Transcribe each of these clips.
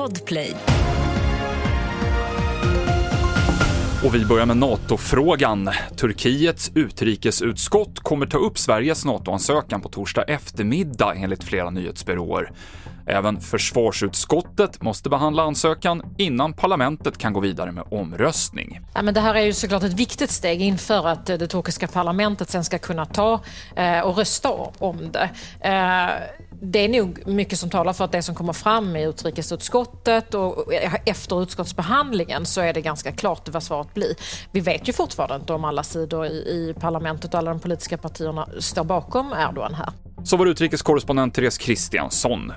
Podplay. Och vi börjar med NATO-frågan. Turkiets utrikesutskott kommer ta upp Sveriges NATO-ansökan på torsdag eftermiddag enligt flera nyhetsbyråer. Även försvarsutskottet måste behandla ansökan innan parlamentet kan gå vidare med omröstning. Ja, men det här är ju såklart ett viktigt steg inför att det turkiska parlamentet sen ska kunna ta eh, och rösta om det. Eh, det är nog mycket som talar för att det som kommer fram i utrikesutskottet och efter utskottsbehandlingen så är det ganska klart vad svaret blir. Vi vet ju fortfarande inte om alla sidor i, i parlamentet och alla de politiska partierna står bakom Erdogan här. Så var utrikeskorrespondent Therese Kristiansson.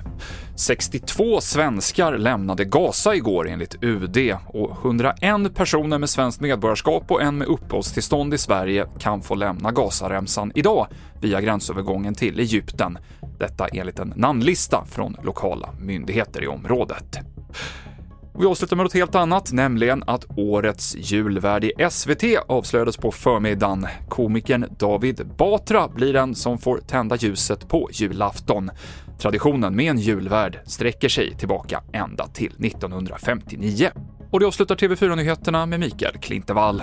62 svenskar lämnade Gaza igår enligt UD och 101 personer med svenskt medborgarskap och en med uppehållstillstånd i Sverige kan få lämna Gazaremsan idag via gränsövergången till Egypten. Detta enligt en namnlista från lokala myndigheter i området. Vi avslutar med något helt annat, nämligen att årets julvärd i SVT avslöjades på förmiddagen. Komikern David Batra blir den som får tända ljuset på julafton. Traditionen med en julvärd sträcker sig tillbaka ända till 1959. Och det avslutar TV4-nyheterna med Mikael Klintevall.